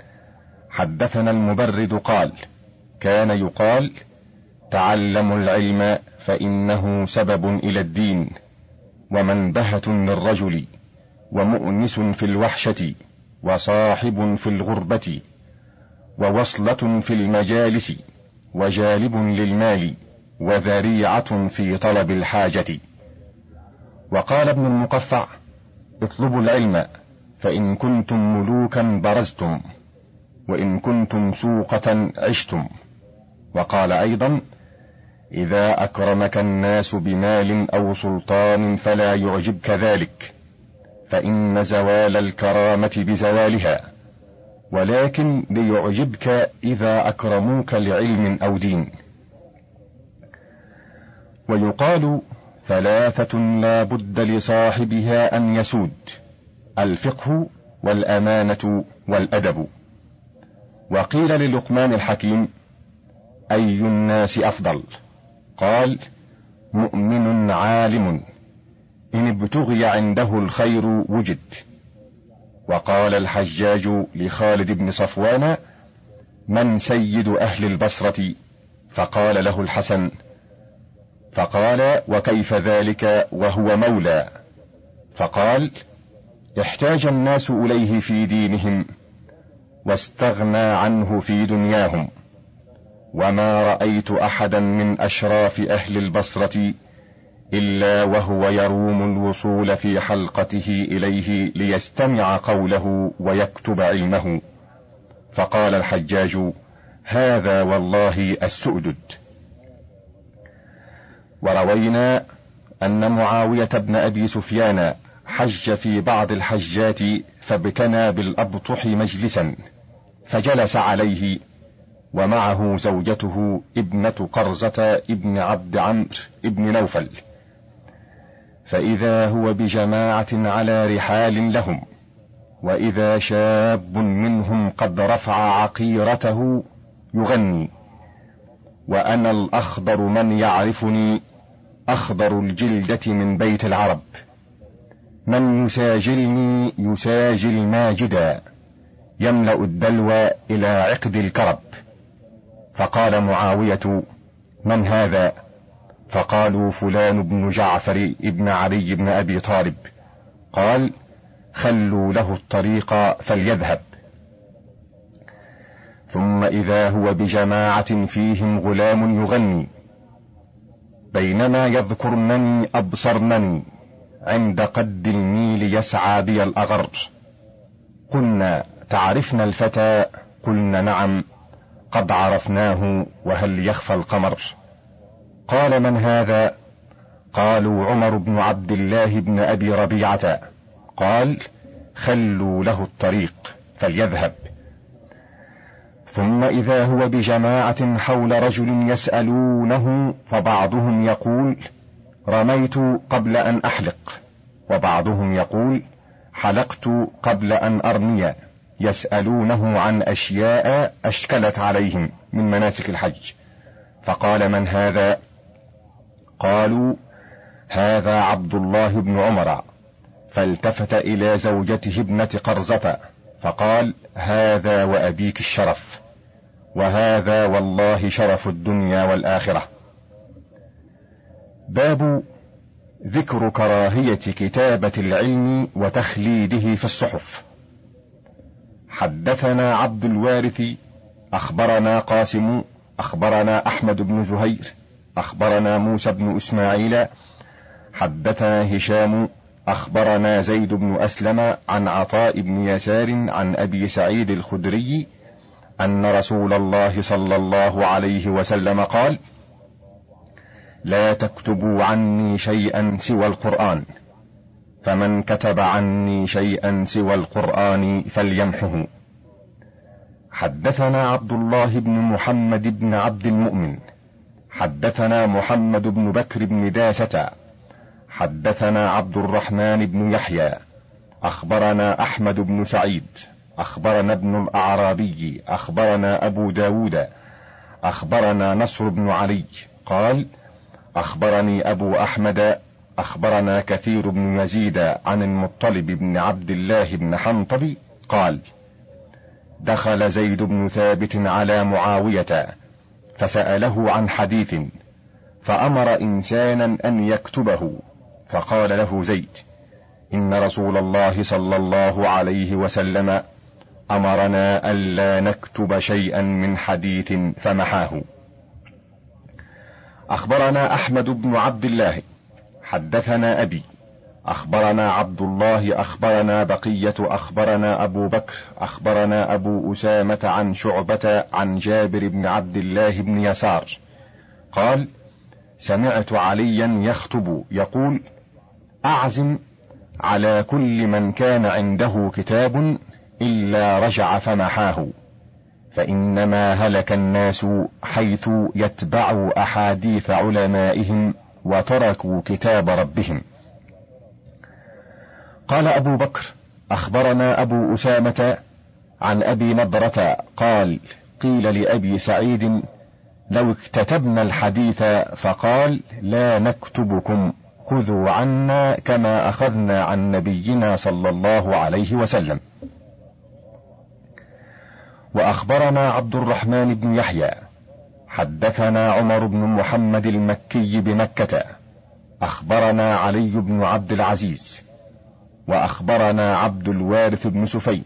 حدثنا المبرد قال كان يقال تعلموا العلم فإنه سبب إلى الدين ومنبهة للرجل ومؤنس في الوحشة وصاحب في الغربة. ووصلة في المجالس وجالب للمال وذريعة في طلب الحاجة. وقال ابن المقفع اطلبوا العلم فإن كنتم ملوكا برزتم وإن كنتم سوقة عشتم. وقال أيضا إذا أكرمك الناس بمال أو سلطان فلا يعجبك ذلك فإن زوال الكرامة بزوالها. ولكن ليعجبك إذا أكرموك لعلم أو دين. ويقال ثلاثة لا بد لصاحبها أن يسود الفقه والأمانة والأدب. وقيل للقمان الحكيم أي الناس أفضل؟ قال مؤمن عالم إن ابتغي عنده الخير وجد. وقال الحجاج لخالد بن صفوان من سيد أهل البصرة؟ فقال له الحسن فقال وكيف ذلك وهو مولى؟ فقال احتاج الناس إليه في دينهم واستغنى عنه في دنياهم وما رأيت أحدا من أشراف أهل البصرة إلا وهو يروم الوصول في حلقته إليه ليستمع قوله ويكتب علمه. فقال الحجاج هذا والله السؤدد. وروينا أن معاوية بن أبي سفيان حج في بعض الحجات فابتنى بالأبطح مجلسا فجلس عليه ومعه زوجته ابنة قرزة ابن عبد عمرو ابن نوفل. فإذا هو بجماعة على رحال لهم وإذا شاب منهم قد رفع عقيرته يغني. وأنا الأخضر من يعرفني أخضر الجلدة من بيت العرب. من يساجلني يساجل ماجدا يملأ الدلو إلى عقد الكرب. فقال معاوية من هذا؟ فقالوا فلان بن جعفر ابن علي بن أبي طالب. قال خلوا له الطريق فليذهب. ثم إذا هو بجماعة فيهم غلام يغني. بينما يذكرنني ابصرنني عند قد الميل يسعى بي الأغر. قلنا تعرفنا الفتى؟ قلنا نعم قد عرفناه وهل يخفى القمر؟ قال من هذا؟ قالوا عمر بن عبد الله بن أبي ربيعة. قال خلوا له الطريق فليذهب. ثم إذا هو بجماعة حول رجل يسألونه فبعضهم يقول رميت قبل أن أحلق. وبعضهم يقول حلقت قبل أن أرمي. يسألونه عن أشياء أشكلت عليهم من مناسك الحج. فقال من هذا؟ قالوا هذا عبد الله بن عمر. فالتفت إلى زوجته ابنة قرزة فقال هذا وأبيك الشرف وهذا والله شرف الدنيا والآخرة. باب ذكر كراهية كتابة العلم وتخليده في الصحف. حدثنا عبد الوارث أخبرنا قاسم أخبرنا أحمد بن زهير. أخبرنا موسى بن إسماعيل حدثنا هشام أخبرنا زيد بن أسلم عن عطاء بن يسار عن أبي سعيد الخدري أن رسول الله صلى الله عليه وسلم قال لا تكتبوا عني شيئا سوى القرآن فمن كتب عني شيئا سوى القرآن فليمحه. حدثنا عبد الله بن محمد بن عبد المؤمن حدثنا محمد بن بكر بن داسة حدثنا عبد الرحمن بن يحيى أخبرنا أحمد بن سعيد أخبرنا ابن الأعرابي أخبرنا أبو داود أخبرنا نصر بن علي قال أخبرني أبو أحمد أخبرنا كثير بن يزيد عن المطلب بن عبد الله بن حنطب قال دخل زيد بن ثابت على معاوية فسأله عن حديث فأمر إنسانا أن يكتبه فقال له زيد إن رسول الله صلى الله عليه وسلم أمرنا الا نكتب شيئا من حديث فمحاه. أخبرنا أحمد بن عبد الله حدثنا أبي أخبرنا عبد الله أخبرنا بقية أخبرنا أبو بكر أخبرنا أبو أسامة عن شعبة عن جابر بن عبد الله بن يسار. قال سمعت عليا يخطب يقول أعزم على كل من كان عنده كتاب إلا رجع فمحاه فإنما هلك الناس حيث يتبعوا أحاديث علمائهم وتركوا كتاب ربهم. قال أبو بكر أخبرنا أبو أسامة عن أبي نضرة قال قيل لأبي سعيد لو اكتتبنا الحديث فقال لا نكتبكم خذوا عنا كما أخذنا عن نبينا صلى الله عليه وسلم. وأخبرنا عبد الرحمن بن يحيى حدثنا عمر بن محمد المكي بمكة أخبرنا علي بن عبد العزيز. وأخبرنا عبد الوارث بن سفين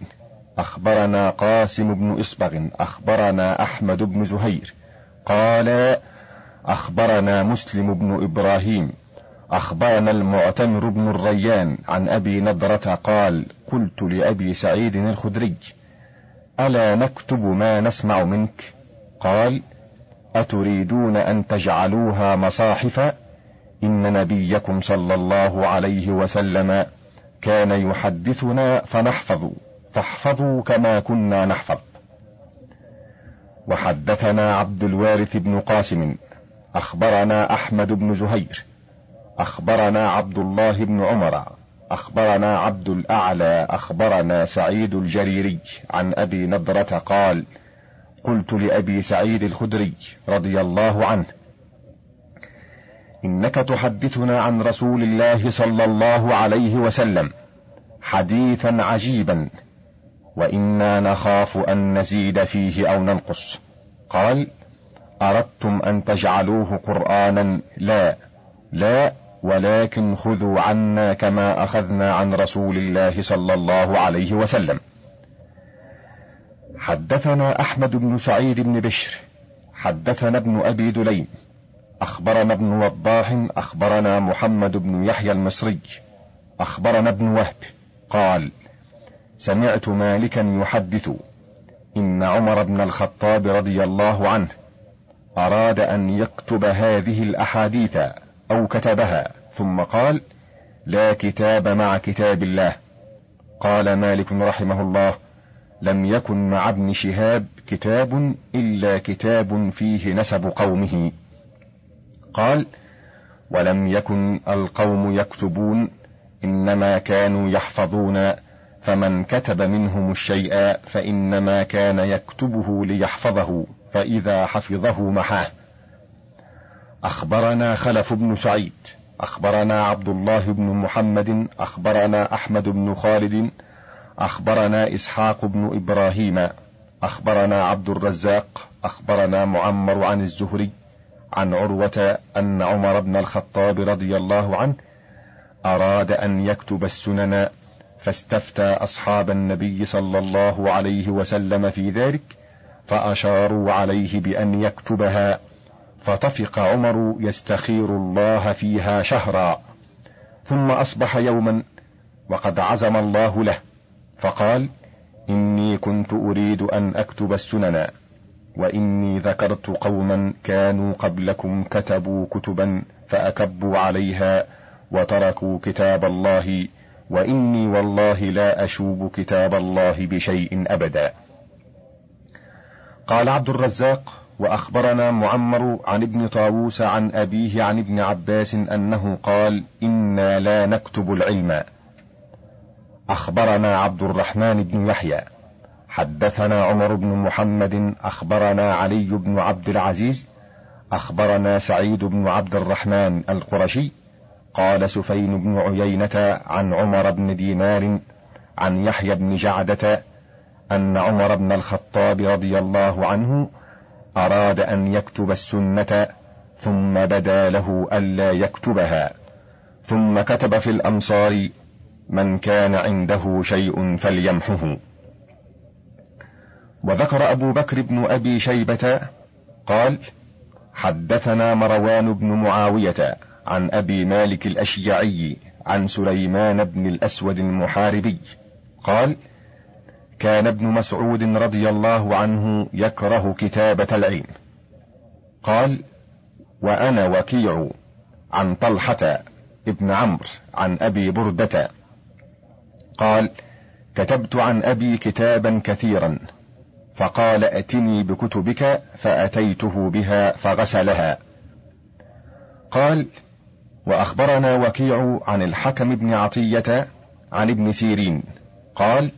أخبرنا قاسم بن إصبغ أخبرنا أحمد بن زهير قال أخبرنا مسلم بن إبراهيم أخبرنا المعتمر بن الريان عن أبي نضرة قال قلت لأبي سعيد الخدري ألا نكتب ما نسمع منك؟ قال أتريدون أن تجعلوها مصاحف إن نبيكم صلى الله عليه وسلم كان يحدثنا فنحفظ فاحفظوا كما كنا نحفظ. وحدثنا عبد الوارث بن قاسم أخبرنا أحمد بن زهير أخبرنا عبد الله بن عمر أخبرنا عبد الأعلى أخبرنا سعيد الجريري عن أبي نضرة قال قلت لأبي سعيد الخدري رضي الله عنه إنك تحدثنا عن رسول الله صلى الله عليه وسلم حديثا عجيبا وإنا نخاف أن نزيد فيه أو ننقص. قال أردتم أن تجعلوه قرانا؟ لا لا ولكن خذوا عنا كما أخذنا عن رسول الله صلى الله عليه وسلم. حدثنا أحمد بن سعيد بن بشر حدثنا ابن أبي دليم أخبرنا ابن وضاح أخبرنا محمد بن يحيى المصري أخبرنا ابن وهب قال سمعت مالكا يحدث إن عمر بن الخطاب رضي الله عنه أراد أن يكتب هذه الأحاديث أو كتبها ثم قال لا كتاب مع كتاب الله. قال مالك رحمه الله لم يكن مع ابن شهاب كتاب إلا كتاب فيه نسب قومه. قال ولم يكن القوم يكتبون إنما كانوا يحفظون فمن كتب منهم الشيء فإنما كان يكتبه ليحفظه فإذا حفظه محاه. أخبرنا خلف بن سعيد أخبرنا عبد الله بن محمد أخبرنا أحمد بن خالد أخبرنا إسحاق بن إبراهيم أخبرنا عبد الرزاق أخبرنا معمر عن الزهري عن عروة أن عمر بن الخطاب رضي الله عنه أراد أن يكتب السنن فاستفتى أصحاب النبي صلى الله عليه وسلم في ذلك فأشاروا عليه بأن يكتبها فطفق عمر يستخير الله فيها شهرا. ثم أصبح يوما وقد عزم الله له فقال إني كنت أريد أن أكتب السنن. وإني ذكرت قوما كانوا قبلكم كتبوا كتبا فأكبوا عليها وتركوا كتاب الله وإني والله لا أشوب كتاب الله بشيء أبدا. قال عبد الرزاق وأخبرنا معمر عن ابن طاووس عن أبيه عن ابن عباس أنه قال إنا لا نكتب العلم أخبرنا عبد الرحمن بن يحيى. حدثنا عمر بن محمد أخبرنا علي بن عبد العزيز أخبرنا سعيد بن عبد الرحمن القرشي قال سفين بن عيينة عن عمر بن دينار عن يحيى بن جعدة أن عمر بن الخطاب رضي الله عنه أراد أن يكتب السنة ثم بدا له ألا يكتبها ثم كتب في الأمصار من كان عنده شيء فليمحه. وذكر أبو بكر بن أبي شيبة قال حدثنا مروان بن معاوية عن أبي مالك الأشجعي عن سليمان بن الأسود المحاربي قال كان ابن مسعود رضي الله عنه يكره كتابة العلم. قال وأنا وكيع عن طلحة ابن عمرو عن أبي بردة. قال كتبت عن أبي كتابا كثيرا. فقال أتني بكتبك فأتيته بها فغسلها. قال وأخبرنا وكيع عن الحكم بن عطية عن ابن سيرين. قال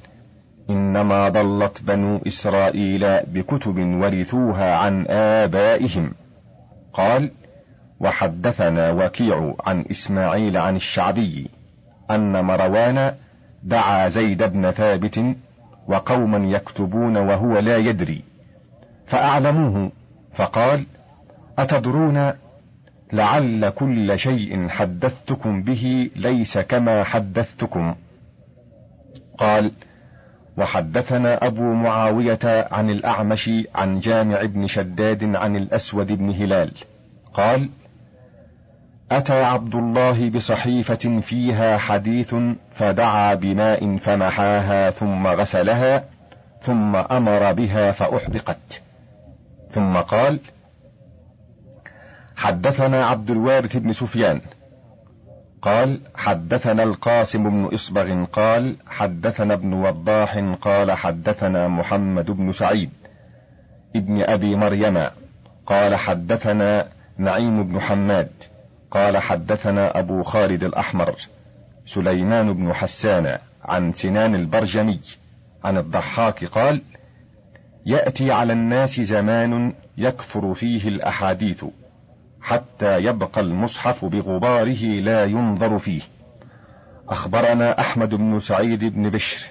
إنما ضلت بنو إسرائيل بكتب ورثوها عن آبائهم. قال وحدثنا وكيع عن إسماعيل عن الشعبي أن مروان دعا زيد بن ثابت وقوما يكتبون وهو لا يدري. فأعلموه فقال أتدرون لعل كل شيء حدثتكم به ليس كما حدثتكم؟ قال وحدثنا أبو معاوية عن الأعمش عن جامع بن شداد عن الأسود بن هلال. قال أتى عبد الله بصحيفة فيها حديث فدعا بماء فمحاها ثم غسلها ثم أمر بها فأحرقت. ثم قال حدثنا عبد الوارث بن سفيان. قال حدثنا القاسم بن إصبغ قال حدثنا ابن وضاح قال حدثنا محمد بن سعيد ابن أبي مريم قال حدثنا نعيم بن حماد قال حدثنا أبو خالد الأحمر سليمان بن حسان عن سنان البرجمي عن الضحاك قال يأتي على الناس زمان يكثر فيه الأحاديث حتى يبقى المصحف بغباره لا ينظر فيه. أخبرنا أحمد بن سعيد بن بشر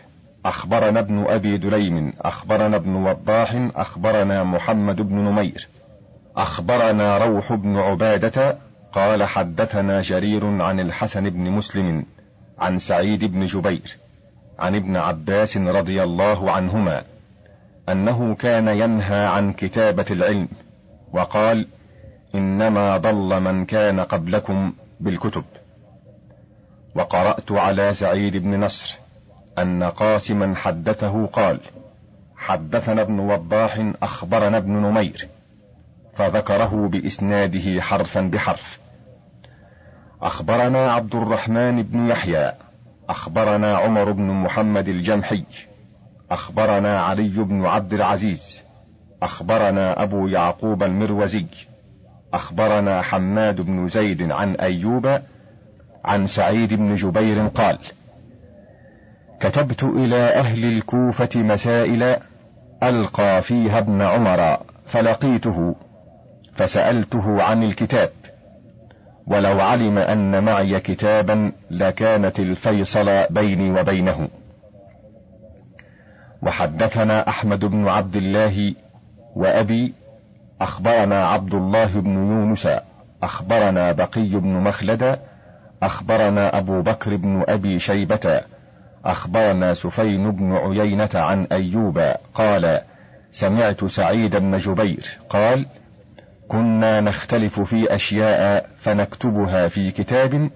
أخبرنا ابن أبي دليم أخبرنا ابن وضاح أخبرنا محمد بن نمير أخبرنا روح بن عبادة قال حدثنا جرير عن الحسن بن مسلم عن سعيد بن جبير عن ابن عباس رضي الله عنهما أنه كان ينهى عن كتابة العلم وقال إنما ضل من كان قبلكم بالكتب. وقرأت على سعيد بن نصر أن قاسما حدثه قال حدثنا ابن وضاح أخبرنا ابن نمير فذكره بإسناده حرفا بحرف. أخبرنا عبد الرحمن بن يحيى أخبرنا عمر بن محمد الجمحي أخبرنا علي بن عبد العزيز أخبرنا أبو يعقوب المروزي أخبرنا حماد بن زيد عن أيوب عن سعيد بن جبير قال كتبت إلى أهل الكوفة مسائل ألقى فيها ابن عمر فلقيته فسألته عن الكتاب. ولو علم أن معي كتابا لكانت الفيصل بيني وبينه. وحدثنا أحمد بن عبد الله وأبي أخبرنا عبد الله بن يونس أخبرنا بقي بن مخلد أخبرنا أبو بكر بن أبي شيبة أخبرنا سفين بن عيينة عن أيوب قال سمعت سعيد بن جبير قال كنا نختلف في أشياء فنكتبها في كتاب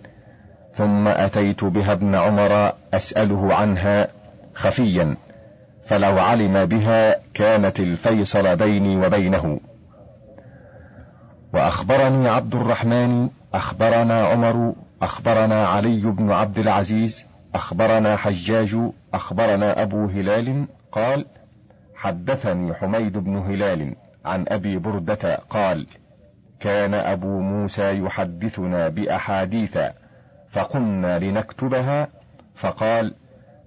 ثم أتيت بها ابن عمر أسأله عنها خفيا فلو علم بها كانت الفيصل بيني وبينه. وأخبرني عبد الرحمن أخبرنا عمر أخبرنا علي بن عبد العزيز أخبرنا حجاج أخبرنا أبو هلال قال حدثني حميد بن هلال. عن أبي بردة قال كان أبو موسى يحدثنا بأحاديث فقلنا لنكتبها فقال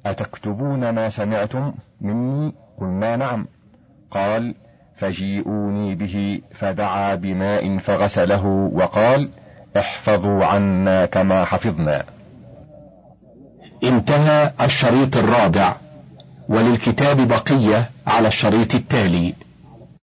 أتكتبون ما سمعتم مني؟ قلنا نعم قال فجيئوني به فدعا بماء فغسله وقال احفظوا عنا كما حفظنا انتهى الشريط الرابع وللكتاب بقية على الشريط التالي.